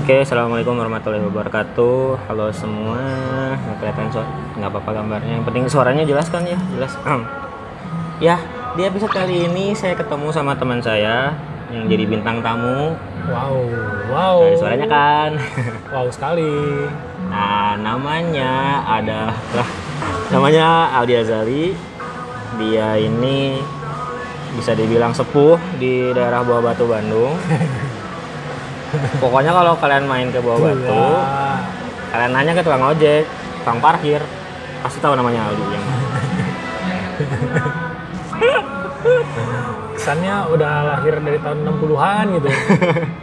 Oke, assalamualaikum warahmatullahi wabarakatuh. Halo semua, nggak kelihatan suara, nggak apa-apa gambarnya. Yang penting suaranya jelas kan ya, jelas. ya, di episode kali ini saya ketemu sama teman saya yang jadi bintang tamu. Wow, wow. Dari suaranya kan. Wow sekali. Nah, namanya ada lah, namanya Aldi Azali. Dia ini bisa dibilang sepuh di daerah Bawah Batu Bandung. Pokoknya kalau kalian main ke Bawah Batu, Iya. kalian nanya ke tukang ojek, tukang parkir, pasti tahu namanya Aldi yang Kesannya udah lahir dari tahun 60-an gitu.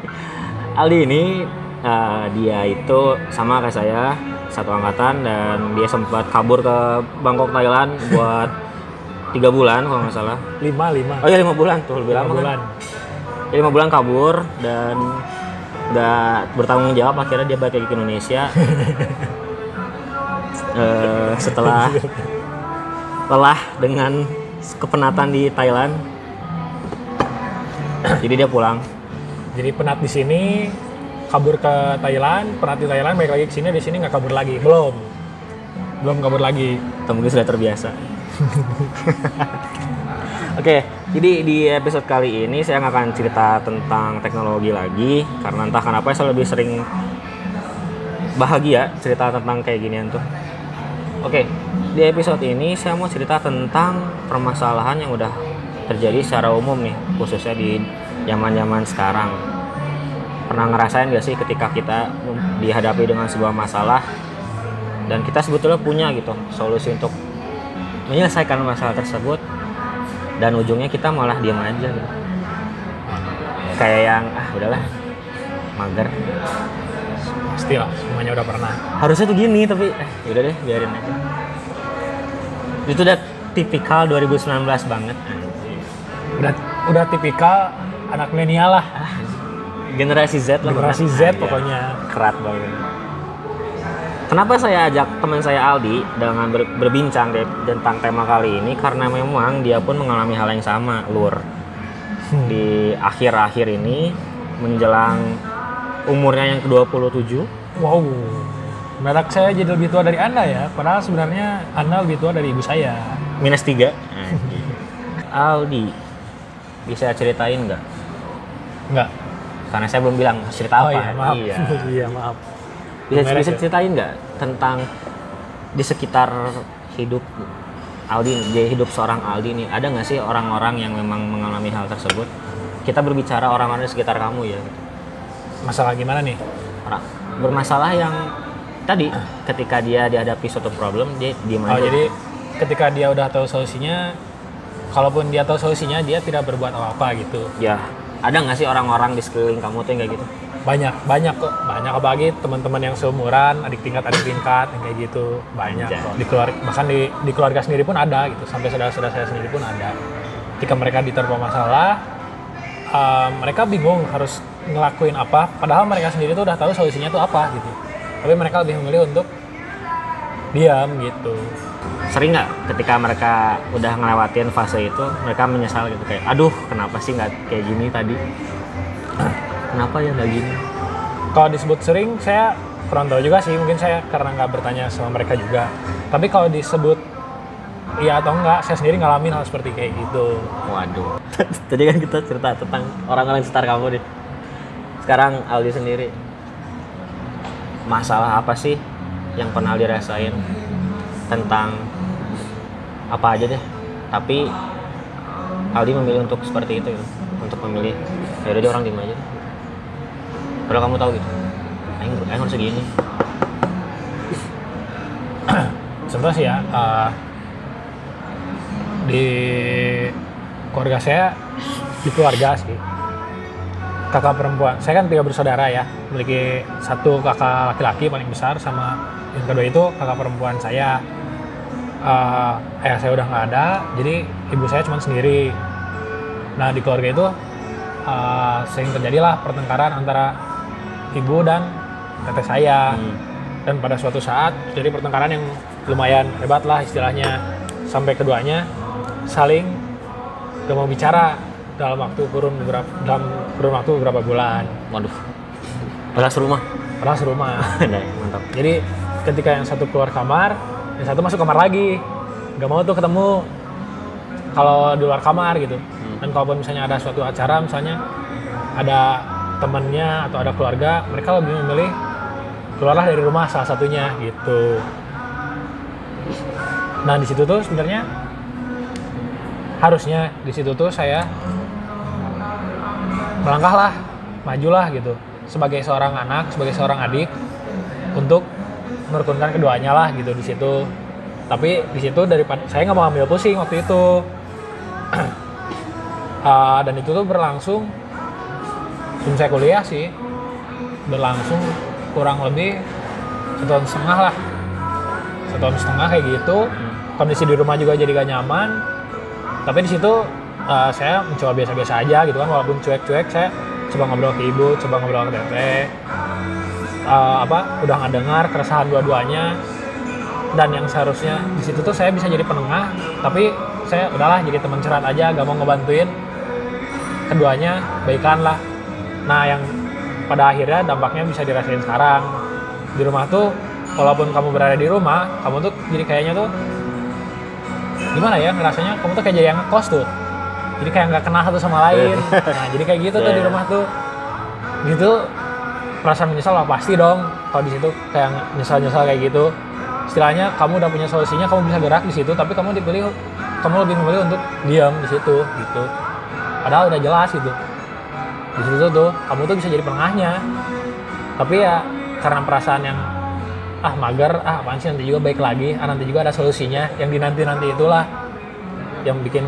Aldi ini eh, dia itu sama kayak saya satu angkatan dan dia sempat kabur ke Bangkok Thailand buat tiga bulan kalau nggak salah. lima lima Oh iya lima bulan tuh lebih lima lama kan? bulan. Ya, lima bulan kabur dan nggak bertanggung jawab akhirnya dia balik lagi ke Indonesia Eh, setelah lelah dengan kepenatan di Thailand jadi dia pulang Jadi penat di sini kabur ke Thailand, penat di Thailand balik lagi ke sini di sini nggak kabur lagi. Belum. Belum kabur lagi. atau mungkin sudah terbiasa Oke, jadi di episode kali ini saya akan cerita tentang teknologi lagi karena entah kenapa saya lebih sering bahagia cerita tentang kayak ginian tuh. Oke, di episode ini saya mau cerita tentang permasalahan yang udah terjadi secara umum nih, khususnya di zaman-zaman sekarang. Pernah ngerasain gak sih ketika kita dihadapi dengan sebuah masalah dan kita sebetulnya punya gitu solusi untuk menyelesaikan masalah tersebut dan ujungnya kita malah diam aja gitu. Kayak yang ah udahlah mager. Pastilah, semuanya udah pernah. Harusnya tuh gini tapi eh udah deh biarin aja. Itu udah tipikal 2019 banget. Udah udah tipikal anak milenial lah. Ah, generasi Z lah Generasi? Z pokoknya. kerat banget. Kenapa saya ajak teman saya Aldi dengan ber- berbincang de- tentang tema kali ini karena memang dia pun mengalami hal yang sama, Lur. Hmm. Di akhir-akhir ini menjelang umurnya yang ke-27, Wow. Merak saya jadi lebih tua dari Anda ya, padahal sebenarnya Anda lebih tua dari ibu saya. minus 3. Aldi, bisa ceritain nggak? Enggak. Karena saya belum bilang cerita apa. Oh iya, maaf. Iya. iya, maaf. Bisa, Merek bisa ya? ceritain nggak tentang di sekitar hidup Aldi, di hidup seorang Aldi nih, ada nggak sih orang-orang yang memang mengalami hal tersebut? Kita berbicara orang-orang di sekitar kamu ya, gitu. Masalah gimana nih? orang bermasalah yang tadi ketika dia dihadapi suatu problem dia diem Oh, aja. jadi ketika dia udah tahu solusinya, kalaupun dia tahu solusinya, dia tidak berbuat apa-apa gitu. ya ada nggak sih orang-orang di sekeliling kamu tuh yang kayak gitu? Banyak, banyak kok. Banyak apalagi teman-teman yang seumuran, adik tingkat, adik tingkat, yang kayak gitu. Banyak Anjay. kok. Di keluarga, bahkan di, di keluarga sendiri pun ada gitu. Sampai saudara-saudara saya sendiri pun ada. Ketika mereka diterpa masalah, eh, mereka bingung harus ngelakuin apa. Padahal mereka sendiri tuh udah tahu solusinya tuh apa gitu. Tapi mereka lebih memilih untuk diam gitu. Sering nggak ketika mereka udah ngelewatin fase itu mereka menyesal gitu kayak aduh kenapa sih nggak kayak gini tadi? Kenapa ya nggak gini? Kalau disebut sering, saya kurang tahu juga sih. Mungkin saya karena nggak bertanya sama mereka juga. Tapi kalau disebut iya atau enggak, saya sendiri ngalamin hal seperti kayak gitu. Waduh. Tadi kan kita cerita tentang orang-orang sekitar kamu deh. Sekarang Aldi sendiri. Masalah apa sih yang pernah Aldi rasain tentang apa aja deh. Tapi Aldi memilih untuk seperti itu gitu. Untuk memilih ya udah orang diem aja. Kalau kamu tahu gitu. Aing, aing harus segini. Contoh sih ya, eh, di keluarga saya, di keluarga sih, kakak perempuan. Saya kan tiga bersaudara ya, memiliki satu kakak laki-laki paling besar sama yang kedua itu kakak perempuan saya. Eh, ayah saya udah nggak ada, jadi ibu saya cuma sendiri. Nah di keluarga itu eh, sering terjadilah pertengkaran antara ibu dan teteh saya Hmm. dan pada suatu saat jadi pertengkaran yang lumayan hebat lah istilahnya sampai keduanya saling gak mau bicara dalam waktu kurun beberapa dalam kurun waktu beberapa bulan Waduh. Serumah. padahal serumah Nah, mantap. jadi ketika yang satu keluar kamar yang satu masuk kamar lagi nggak mau tuh ketemu kalau di luar kamar gitu dan kalaupun misalnya ada suatu acara misalnya ada temennya atau ada keluarga mereka lebih memilih keluarlah dari rumah salah satunya gitu. Nah di situ tuh sebenarnya harusnya di situ tuh saya melangkahlah majulah gitu sebagai seorang anak sebagai seorang adik untuk merukunkan keduanya lah gitu di situ. Tapi di situ daripada saya nggak mau ambil pusing waktu itu. Ah, dan itu tuh berlangsung sebelum saya kuliah sih berlangsung kurang lebih satu tahun setengah lah. Satu tahun setengah kayak gitu. Kondisi di rumah juga jadi gak nyaman. Tapi di situ ah, saya mencoba biasa-biasa aja gitu kan walaupun cuek-cuek saya coba ngobrol ke ibu coba ngobrol ke teteh uh, apa udah nggak dengar keresahan dua-duanya. Dan yang seharusnya di situ tuh saya bisa jadi penengah tapi saya udahlah jadi teman curhat aja gak mau ngebantuin. Keduanya baikan lah nah yang pada akhirnya dampaknya bisa dirasain sekarang. Di rumah tuh walaupun kamu berada di rumah kamu tuh jadi kayaknya tuh gimana ya ngerasanya? Kamu tuh kayak jadi yang ngekos tuh. Jadi kayak nggak kenal satu sama lain. Nah jadi kayak gitu tuh di Iya. rumah tuh. Gitu perasaan menyesal lah pasti dong. Kalau di situ kayak nyesal-nyesal kayak gitu. Istilahnya kamu udah punya solusinya kamu bisa gerak di situ tapi kamu dipilih kamu lebih memilih untuk diam di situ gitu. Padahal udah jelas gitu di situ tuh kamu tuh bisa jadi penengahnya tapi ya karena perasaan yang ah mager ah apaan sih nanti juga baik lagi ah nanti juga ada solusinya yang di nanti nanti itulah yang bikin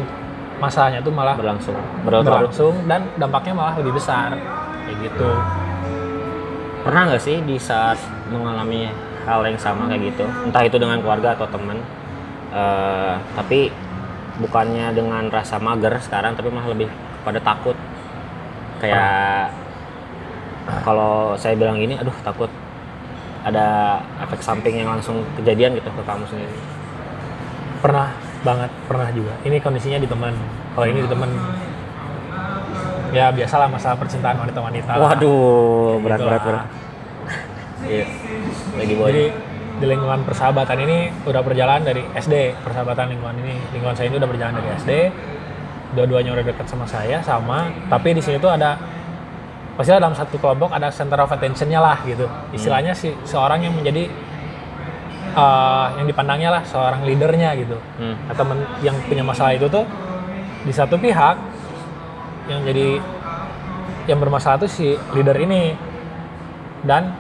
masalahnya tuh malah Berlangsung. Berlarut-larut. berlangsung dan dampaknya malah lebih besar kayak gitu Pernah nggak sih di saat mengalami hal yang sama kayak gitu, entah itu dengan keluarga atau teman, eh, tapi bukannya dengan rasa mager sekarang, tapi malah lebih kepada takut. Kayak kalau saya bilang gini, aduh takut ada efek samping yang langsung kejadian gitu ke kamu sendiri. pernah banget pernah juga ini kondisinya di teman kalau ini di teman ya biasalah masalah percintaan wanita-wanita lah. Waduh, berat Gitu berat lah. berat. Iya, lagi boy. jadi di lingkungan persahabatan ini udah berjalan dari SD persahabatan lingkungan ini lingkungan saya ini udah berjalan dari SD dua-duanya udah dekat sama saya sama. Tapi di sini tuh ada pasti dalam satu kelompok ada center of attentionnya lah gitu. Istilahnya si seorang yang menjadi eh, yang dipandangnya lah seorang leadernya gitu. Hmm. atau men- yang punya masalah itu tuh di satu pihak yang jadi yang bermasalah tuh si leader ini. Dan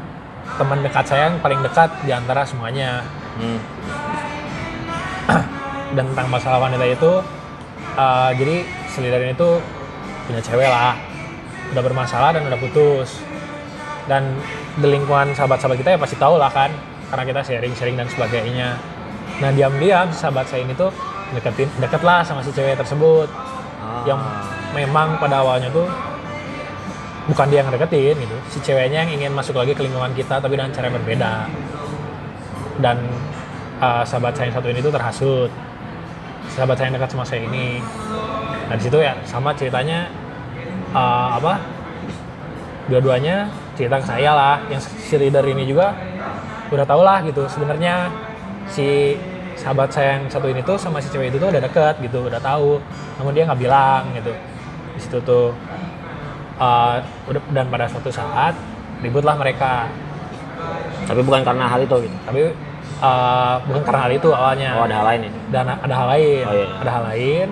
teman dekat saya yang paling dekat di antara semuanya. Hmm. dan tentang masalah wanita itu eh, jadi ini tuh punya cewek lah. Udah bermasalah dan udah putus. Dan di lingkungan sahabat-sahabat kita ya pasti tahu lah kan. Karena kita sharing-sharing dan sebagainya. Nah diam-diam sahabat saya ini tuh deketin deket lah sama si cewek tersebut. Ah. yang memang pada awalnya tuh bukan dia yang deketin gitu. Si ceweknya yang ingin masuk lagi ke lingkungan kita tapi dengan cara yang berbeda. Dan uh, sahabat saya yang satu ini tuh terhasut sahabat saya yang dekat sama saya ini. Nah di situ ya sama ceritanya uh, apa? Dua-duanya cerita ke saya lah. Yang si leader ini juga udah tau lah gitu sebenarnya si sahabat saya yang satu ini tuh sama si cewek itu tuh udah deket gitu udah tahu namun dia nggak bilang gitu. Di situ tuh uh, udah dan pada suatu saat ributlah mereka. Tapi bukan karena hal itu gitu. tapi uh, bukan karena hal itu awalnya. Oh, ada hal lain ya. dan ada hal lain. Oh, iya. ada hal lain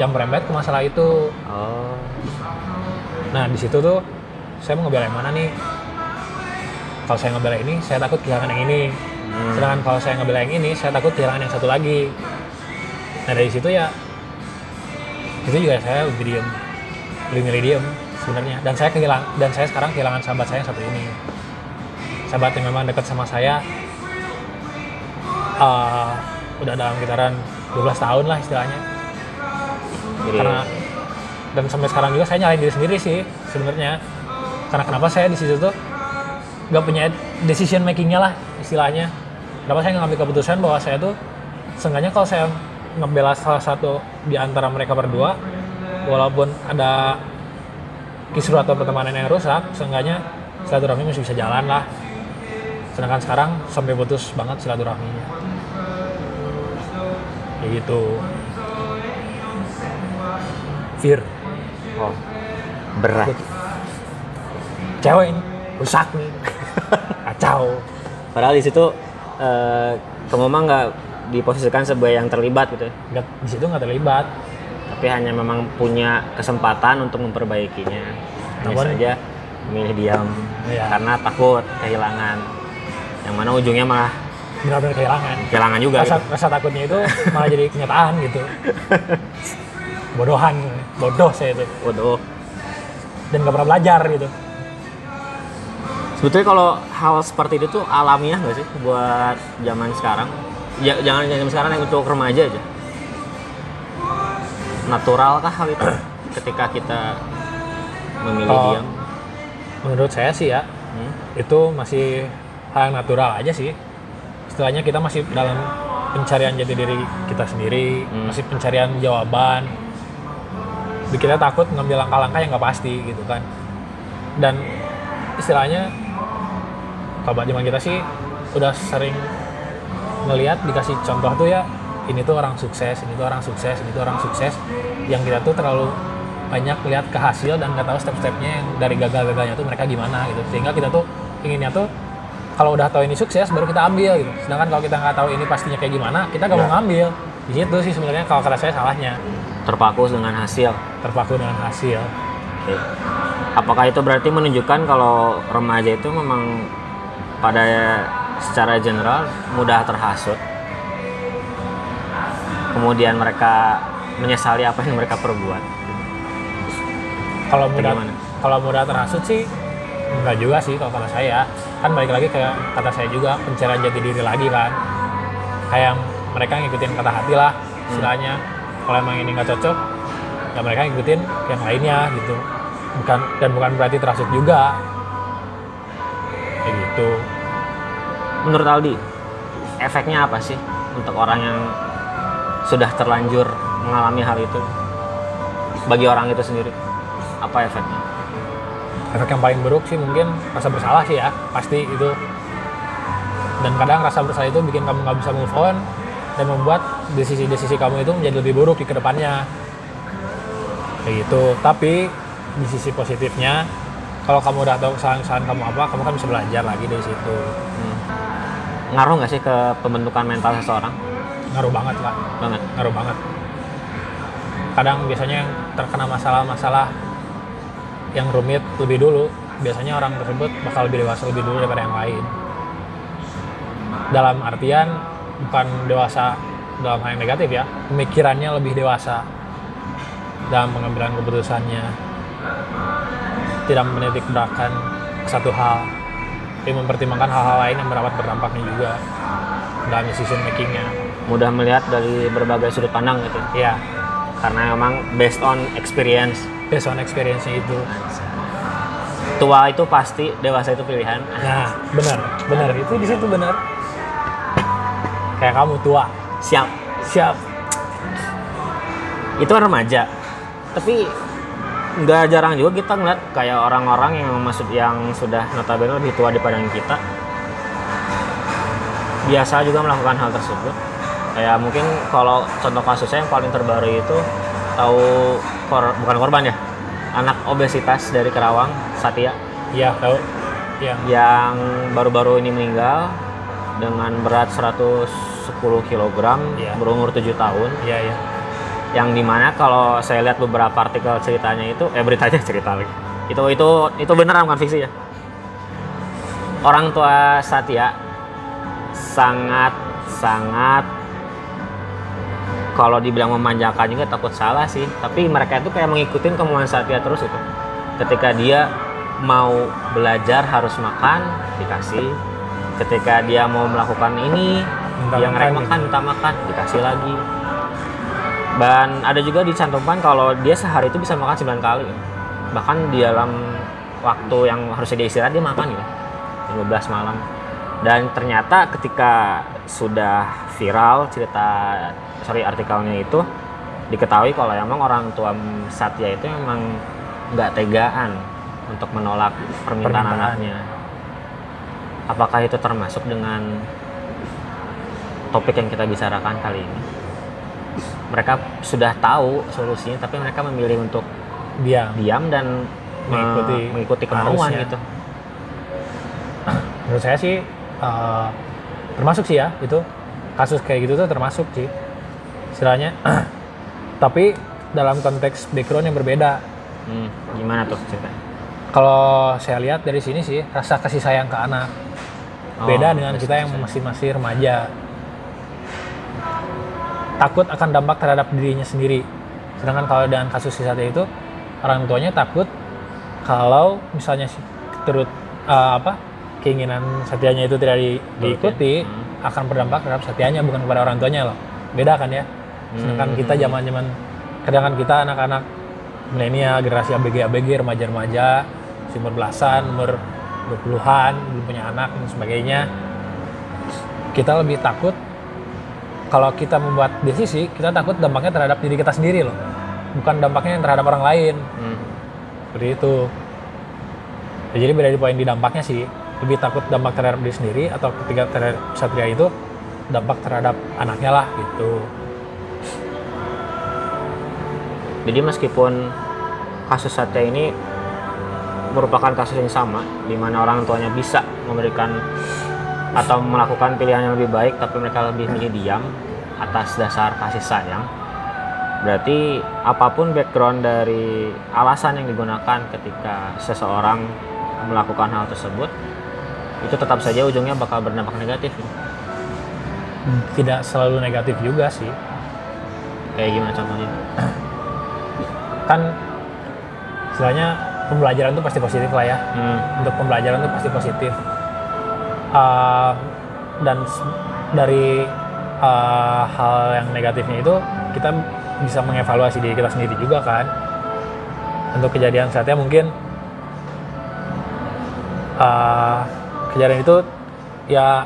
yang merembet ke masalah itu. Oh. nah di situ tuh saya mau ngebela yang mana nih? Kalau saya ngebela ini saya takut kehilangan yang ini. Hmm. sedangkan kalau saya ngebela yang ini saya takut kehilangan yang satu lagi. Nah dari situ ya itu juga saya lebih diem. Lebih milih diem sebenarnya. Dan saya kehilang dan saya sekarang kehilangan sahabat saya yang satu ini. Sahabat yang memang dekat sama saya eh, udah dalam kitaran 12 tahun lah istilahnya. Jadi karena dan sampai sekarang juga saya nyalain diri sendiri sih sebenarnya. Karena kenapa saya di situ tuh nggak punya decision makingnya lah istilahnya. Kenapa saya ngambil keputusan bahwa saya tuh seenggaknya kalau saya ngebela salah satu di antara mereka berdua walaupun ada kisruh atau pertemanan yang rusak seenggaknya silaturahmi masih bisa jalan lah sedangkan sekarang sampai putus banget silaturahminya. Kayak gitu. Fear oh berat. Cewek ini rusak nih. Kacau. Padahal di situ eh, kamu mah nggak diposisikan sebagai yang terlibat gitu ya. nggak di situ nggak terlibat. Tapi hanya memang punya kesempatan untuk memperbaikinya. Hanya saja memilih diam Iya. karena takut kehilangan yang mana ujungnya malah benar-benar kehilangan kehilangan juga rasa, gitu. rasa takutnya itu malah jadi kenyataan gitu bodohan bodoh saya itu Waduh. dan nggak pernah belajar gitu Sebetulnya kalau hal seperti itu tuh alamiah nggak sih buat zaman sekarang? Ya, jangan zaman sekarang yang untuk remaja aja. Natural kah hal itu ketika kita memilih Oh. diam? menurut saya sih ya Hmm? itu masih hal yang natural aja sih. Istilahnya kita masih dalam pencarian jati diri kita sendiri Hmm. masih pencarian jawaban. Kita takut ngambil langkah-langkah yang nggak pasti gitu kan. Dan istilahnya kalau zaman kita sih udah sering ngelihat dikasih contoh tuh ya ini tuh orang sukses ini tuh orang sukses ini tuh orang sukses. Yang kita tuh terlalu banyak lihat ke hasil dan nggak tahu step-stepnya yang dari gagal-gagalnya tuh mereka gimana gitu. Sehingga kita tuh inginnya tuh kalau udah tahu ini sukses baru kita ambil gitu sedangkan kalau kita nggak tahu ini pastinya kayak gimana kita nggak mau Ya. ngambil di situ sih sebenarnya kalau kata saya salahnya Terpaku dengan hasil. terpaku dengan hasil Oke. Apakah itu berarti menunjukkan kalau remaja itu memang pada secara general mudah terhasut? Kemudian mereka menyesali apa yang mereka perbuat. kalau mudah kalau mudah terhasut sih enggak juga sih kalau kata saya. Kan balik lagi kayak kata saya juga pencarian jati diri lagi kan. Kayak mereka ngikutin kata hati lah istilahnya. Kalau emang ini nggak cocok ya mereka ngikutin yang lainnya gitu. Bukan dan bukan berarti terhasut juga. Kayak gitu. Menurut Aldi, efeknya apa sih untuk orang yang sudah terlanjur mengalami hal itu? Bagi orang itu sendiri, apa efeknya? Efek yang paling buruk sih mungkin rasa bersalah sih ya pasti itu dan kadang rasa bersalah itu bikin kamu nggak bisa move on dan membuat desisi-desisi kamu itu menjadi lebih buruk di ke depannya kayak gitu tapi di sisi positifnya kalau kamu udah tahu kesalahan-kesalahan kamu apa kamu kan bisa belajar lagi dari situ Hmm. Ngaruh nggak sih ke pembentukan mental seseorang? ngaruh banget lah Banget. ngaruh banget kadang biasanya yang terkena masalah-masalah yang rumit lebih dulu biasanya orang tersebut bakal lebih dewasa lebih dulu daripada yang lain dalam artian bukan dewasa dalam hal yang negatif ya pemikirannya lebih dewasa dalam pengambilan keputusannya tidak menitik beratkan satu hal tapi mempertimbangkan hal-hal lain yang merawat berdampaknya juga dalam decision makingnya Mudah melihat dari berbagai sudut pandang gitu. ya Karena memang based on experience. Based on experience-nya itu Tua itu pasti, dewasa itu pilihan. nah benar benar itu di situ benar kayak kamu tua Siap. siap Itu remaja. Tapi nggak jarang juga kita ngeliat kayak orang-orang yang maksud yang sudah notabene lebih tua daripada kita biasa juga melakukan hal tersebut kayak mungkin kalau contoh kasusnya yang paling terbaru itu tahu kor- bukan korban ya. Anak obesitas dari Kerawang Satya. Iya tahu. Ya yang baru-baru ini meninggal dengan berat 110 kg Iya. berumur 7 tahun. Iya iya. Yang di mana kalau saya lihat beberapa artikel ceritanya itu eh beritanya cerita lagi. Itu itu itu beneran bukan fiksi ya. Orang tua Satya sangat sangat kalau dibilang memanjakan juga takut salah sih. Tapi mereka itu kayak mengikuti kemauan Satya terus itu. Ketika dia mau belajar harus makan dikasih. Ketika dia mau melakukan ini Minta dia ngerek makan, makan minta makan dikasih lagi. Dan ada juga dicantumkan kalau dia sehari itu bisa makan 9 kali. Bahkan di dalam waktu yang harusnya dia istirahat dia makan ya 15 malam. Dan ternyata ketika sudah viral cerita sorry artikelnya itu diketahui kalau emang orang tua Satya itu emang nggak tegaan untuk menolak permintaan, Permintaan. anaknya. Apakah itu termasuk dengan topik yang kita bicarakan kali ini? Mereka sudah tahu solusinya, tapi mereka memilih untuk Dia diam dan me- Mengikuti mengikuti kemauan gitu. menurut saya sih eh, termasuk sih ya itu kasus kayak gitu tuh termasuk sih istilahnya. Tapi dalam konteks background yang berbeda. Hmm, gimana tuh ceritanya? kalau saya lihat dari sini sih rasa kasih sayang ke anak. Oh, beda dengan kita yang sayang. masih masih remaja. Takut akan dampak terhadap dirinya sendiri. Sedangkan kalau dengan kasus si Satya itu orang tuanya takut kalau misalnya turut eh, apa keinginan Satyanya itu tidak di- diikuti Hmm. akan berdampak terhadap Satyanya bukan kepada orang tuanya loh. Beda kan ya sedangkan Hmm. kita zaman zaman sedangkan kita anak-anak milenial generasi ABG ABG remaja-remaja masih umur belasan umur 20-an belum punya anak dan sebagainya. Kita lebih takut kalau kita membuat desisi kita takut dampaknya terhadap diri kita sendiri loh. Bukan dampaknya yang terhadap orang lain. Hmm. seperti itu. Ya, jadi beda di poin di dampaknya sih. Lebih takut dampak terhadap diri sendiri atau ketika terhadap satria itu dampak terhadap anaknya lah gitu Jadi meskipun kasus Satya ini merupakan kasus yang sama, di mana orang tuanya bisa memberikan atau melakukan pilihan yang lebih baik, tapi mereka lebih milih diam atas dasar kasih sayang. Berarti apa pun background dari alasan yang digunakan ketika seseorang melakukan hal tersebut, itu tetap saja ujungnya bakal berdampak negatif. tidak selalu negatif juga sih Kayak gimana contohnya? kan istilahnya pembelajaran itu pasti positif lah ya. Hmm. untuk pembelajaran itu pasti positif. Uh, dan dari uh, hal yang negatifnya itu kita bisa mengevaluasi diri kita sendiri juga kan. Untuk kejadian saatnya mungkin uh, kejadian itu ya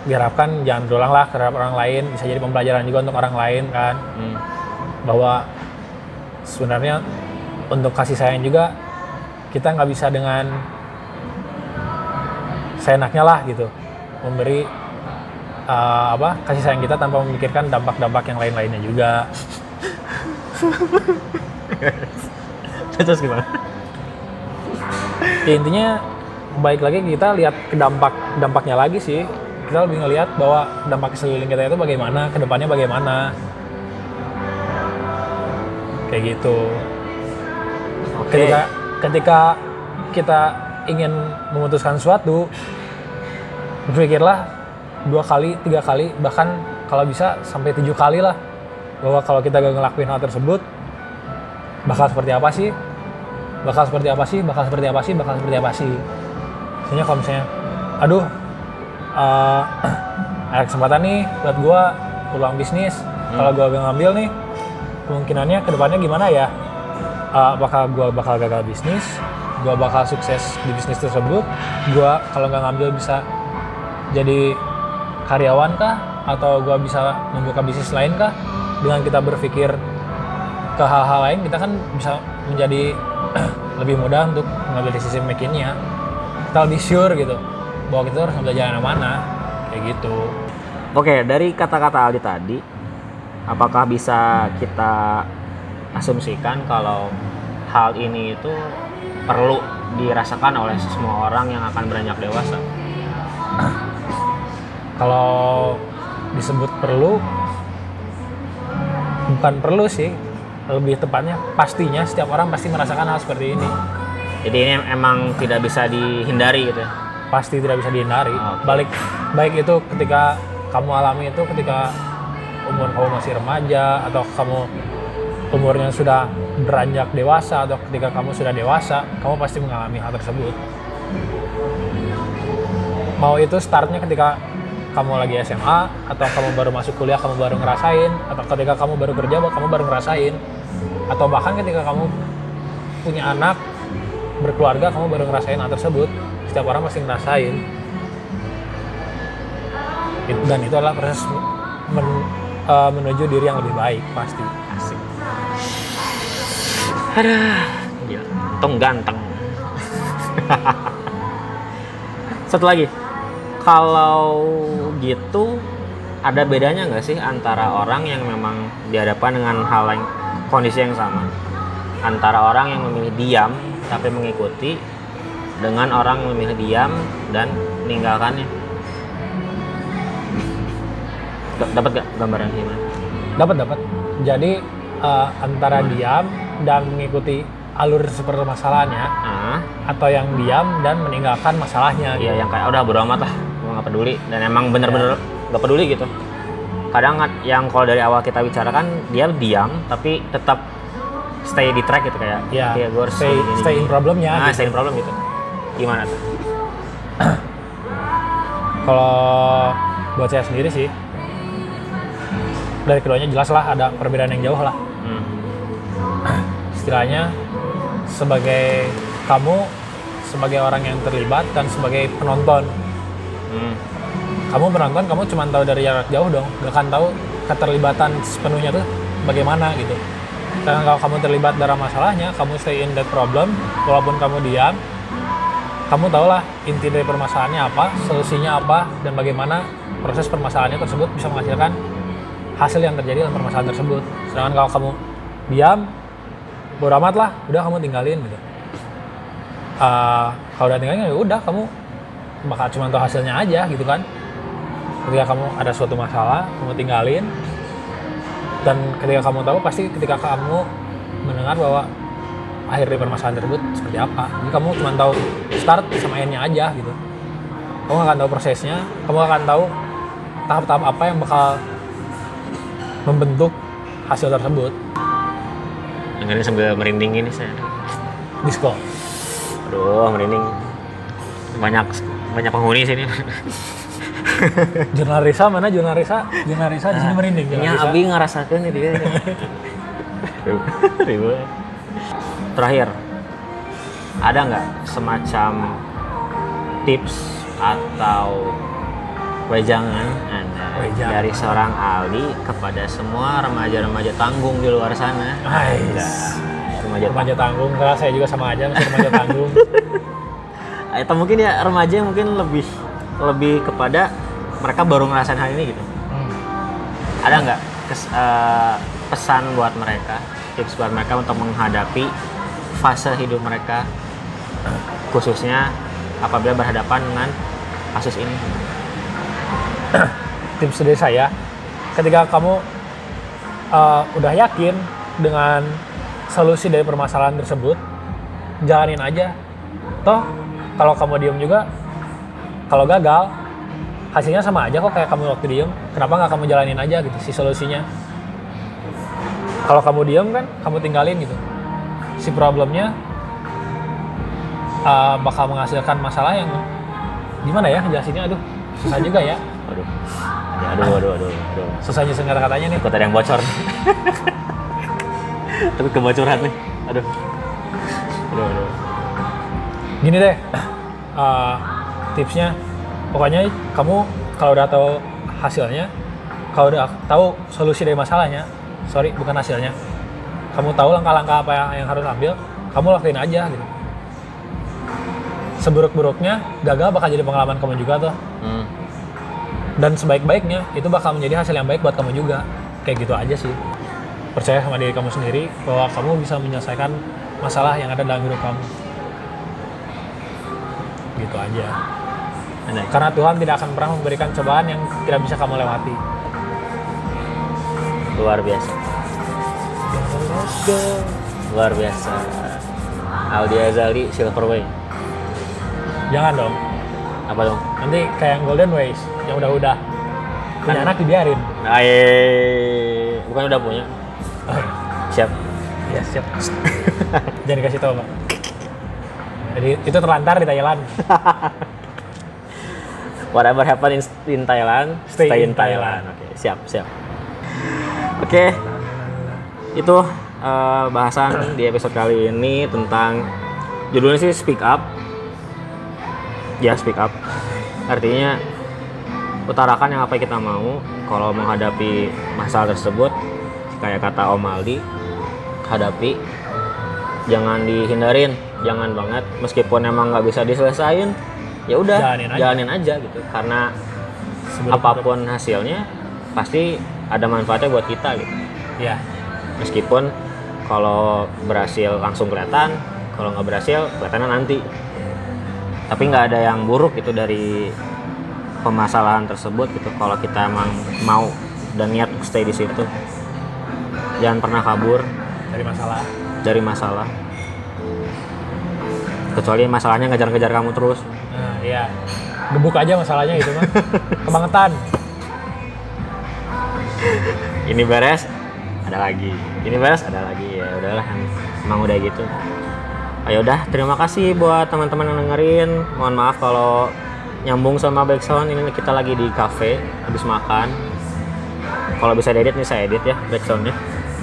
diharapkan jangan berulang lah terhadap orang lain. Bisa jadi pembelajaran juga untuk orang lain kan. Hmm. bahwa sebenarnya untuk kasih sayang juga kita nggak bisa dengan seenaknya lah gitu. Memberi uh, apa kasih sayang kita tanpa memikirkan dampak-dampak yang lain-lainnya juga. Terus gimana? ya intinya baik lagi kita lihat ke dampak dampaknya lagi sih. Kita lebih ngelihat bahwa dampak sekeliling kita itu bagaimana ke depannya bagaimana kayak gitu. Oke. ketika ketika kita ingin memutuskan sesuatu berpikirlah dua kali tiga kali bahkan kalau bisa sampai tujuh kali lah. Bahwa kalau kita gak ngelakuin hal tersebut bakal seperti apa sih? Bakal seperti apa sih? Bakal seperti apa sih? Bakal seperti apa sih? Misalnya kalau misalnya aduh eh, ada kesempatan nih buat gua peluang bisnis. Kalau gua gak ngambil nih kemungkinannya ke depannya gimana ya? Eh, apakah gua bakal gagal bisnis? Gua bakal sukses di bisnis tersebut? Gua kalau nggak ngambil bisa jadi karyawan kah? Atau gua bisa membuka bisnis lain kah? Dengan kita berpikir ke hal-hal lain kita kan bisa menjadi lebih mudah untuk mengambil decision makingnya. Kita lebih sure gitu bahwa kita harus ngambil jalan mana kayak gitu. Oke, dari kata-kata Aldi tadi, apakah bisa kita asumsikan kalau hal ini itu perlu dirasakan oleh semua orang yang akan beranjak dewasa? kalau disebut perlu bukan perlu sih lebih tepatnya pastinya setiap orang pasti merasakan hal seperti ini Jadi ini emang tidak bisa dihindari gitu ya? pasti tidak bisa dihindari Oke. balik baik itu ketika kamu alami itu ketika umur kamu masih remaja atau kamu umurnya sudah beranjak dewasa atau ketika kamu sudah dewasa kamu pasti mengalami hal tersebut. Mau itu startnya ketika kamu lagi SMA atau kamu baru masuk kuliah kamu baru ngerasain atau ketika kamu baru kerja kamu baru ngerasain. Atau bahkan ketika kamu punya anak berkeluarga kamu baru ngerasain hal tersebut. Setiap orang pasti ngerasain. Dan itu adalah proses men- eh, menuju diri yang lebih baik pasti Asik. Aduh, gila. Untung ganteng. Satu lagi, kalau gitu ada bedanya nggak sih antara orang yang memang dihadapkan dengan hal yang kondisi yang sama, antara orang yang memilih diam tapi mengikuti dengan orang yang memilih diam dan meninggalkannya. Dapat gak gambaran gimana? dapat dapat jadi eh, antara diam dan mengikuti alur seperti masalahnya Ah, atau yang diam dan meninggalkan masalahnya iya yang kayak udah bodo amat lah, gue nggak peduli dan emang bener-bener nggak peduli gitu. Kadang yang kalau dari awal kita bicarakan dia diam tapi tetap stay di track gitu kayak ya "Oke, gua harus stay gini, stay gini." in problemnya Ah, gitu. stay in problem gitu. Gimana tuh? kalau buat saya sendiri sih dari keduanya jelas lah ada perbedaan yang jauh lah Hmm. istilahnya sebagai kamu sebagai orang yang terlibat dan sebagai penonton Hmm. kamu penonton kamu cuma tahu dari jarak jauh dong gak akan tahu keterlibatan sepenuhnya tuh bagaimana gitu karena kalau kamu terlibat dalam masalahnya kamu stay in that problem walaupun kamu diam kamu tahulah inti dari permasalahannya apa solusinya apa dan bagaimana proses permasalahannya tersebut bisa menghasilkan hasil yang terjadi dalam permasalahan tersebut. Sedangkan kalau kamu diam bodo amat lah udah kamu tinggalin gitu. Eh, kalau udah tinggalin ya udah kamu bakal cuma tahu hasilnya aja gitu kan. Ketika kamu ada suatu masalah kamu tinggalin dan ketika kamu tahu pasti ketika kamu mendengar bahwa akhir dari permasalahan tersebut seperti apa. Jadi kamu cuma tahu start sama endnya aja gitu. Kamu akan tahu prosesnya kamu akan tahu tahap-tahap apa yang bakal membentuk hasil tersebut Dengerin sambil merinding ini saya. disco Aduh, merinding. Banyak banyak penghuni sini. jurnal Risa mana jurnal Risa jurnal Risa di sini merinding jurnal Ini. Abi ngerasakan nih dia. Terakhir, ada nggak semacam tips atau wejangan dari seorang Ali kepada semua remaja-remaja tanggung di luar sana? Enggak. Remaja remaja tanggung karena saya juga sama aja masih remaja tanggung atau mungkin ya remaja mungkin lebih lebih kepada mereka baru ngerasain hal ini gitu Hmm. ada nggak eh, pesan buat mereka tips buat mereka untuk menghadapi fase hidup mereka khususnya apabila berhadapan dengan kasus ini tips dari saya ketika kamu uh, udah yakin dengan solusi dari permasalahan tersebut jalanin aja. Toh kalau kamu diem juga kalau gagal hasilnya sama aja kok kayak kamu waktu diem. Kenapa nggak kamu jalanin aja gitu si solusinya? Kalau kamu diem kan kamu tinggalin gitu. Si problemnya uh, bakal menghasilkan masalah yang gimana ya jelasinnya? Aduh susah juga ya Ya, aduh aduh aduh aduh. Susah nyusun kata-katanya nih. Takut ada yang bocor. Tapi kebocoran nih. Aduh. Aduh aduh. Gini deh uh, tipsnya. Pokoknya kamu kalau udah tahu hasilnya kalau udah tahu solusi dari masalahnya sorry bukan hasilnya. Kamu tahu langkah-langkah apa yang, yang harus ambil kamu lakuin aja gitu. Seburuk-buruknya gagal bakal jadi pengalaman kamu juga tuh. Hmm. Dan sebaik-baiknya itu bakal menjadi hasil yang baik buat kamu juga. Kayak gitu aja sih. Percaya sama diri kamu sendiri bahwa kamu bisa menyelesaikan masalah yang ada dalam hidup kamu. Gitu aja. Karena Tuhan tidak akan pernah memberikan cobaan yang tidak bisa kamu lewati. Luar biasa. Luar biasa. Aldi Azali Silverway jangan dong apa dong? Nanti kayak yang Golden Ways yang udah-udah. Punya Kan- anak dibiarin Aye, bukan udah punya. Oh, iya. siap. Ya siap jangan dikasih tahu pak. Jadi itu terlantar di Thailand. Whatever happen in, in Thailand Stay stay, in in Thailand, oke siap siap. Oke. Itu eh, bahasan di episode kali ini tentang judulnya sih speak up ya speak up. Artinya utarakan yang apa yang kita mau. Kalau menghadapi masalah tersebut kayak kata Om Aldi hadapi. Jangan dihindarin jangan banget. Meskipun emang nggak bisa diselesain ya udah Jalanin aja. jalanin aja gitu. Karena Sebelum- apa pun hasilnya pasti ada manfaatnya buat kita gitu. Ya. Meskipun kalau berhasil langsung kelihatan kalau nggak berhasil kelihatannya nanti tapi nggak ada yang buruk gitu dari permasalahan tersebut gitu. Kalau kita emang mau dan niat stay di situ jangan pernah kabur dari masalah. dari masalah. Kecuali masalahnya ngejar-ngejar kamu terus. Nah iya. Gebuk aja masalahnya itu mah kebangetan ini beres ada lagi. Ini beres ada lagi. Ya udahlah emang udah gitu ayo udah terima kasih buat teman-teman yang dengerin. Mohon maaf kalau nyambung sama backsound ini kita lagi di cafe habis makan. Kalau bisa diedit nih saya edit ya backsoundnya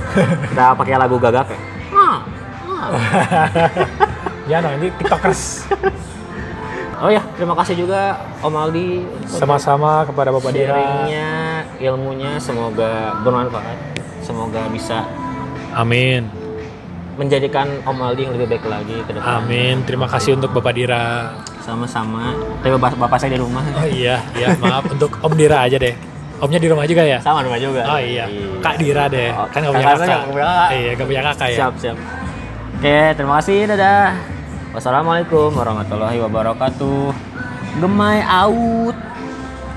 kita pakai lagu gagak ya? Ah, ah. ya no ini tiktokers. Oh ya terima kasih juga Om Aldi. Sama-sama kepada bapak Dira. Ilmunya semoga bermanfaat. Semoga bisa. Amin menjadikan Om Aldi yang lebih baik lagi ke depan. amin terima kasih untuk bapak Dira Sama-sama. Tapi bapak, bapak saya di rumah. oh iya iya maaf untuk Om Dira aja deh Omnya di rumah juga ya Sama rumah juga. oh iya Kak Dira deh Oh, kan gak punya kakak nggak punya kakak. iya gak punya kakak ya Siap, siap. Oke, terima kasih. Dadah. Wassalamualaikum warahmatullahi wabarakatuh. Gemai out.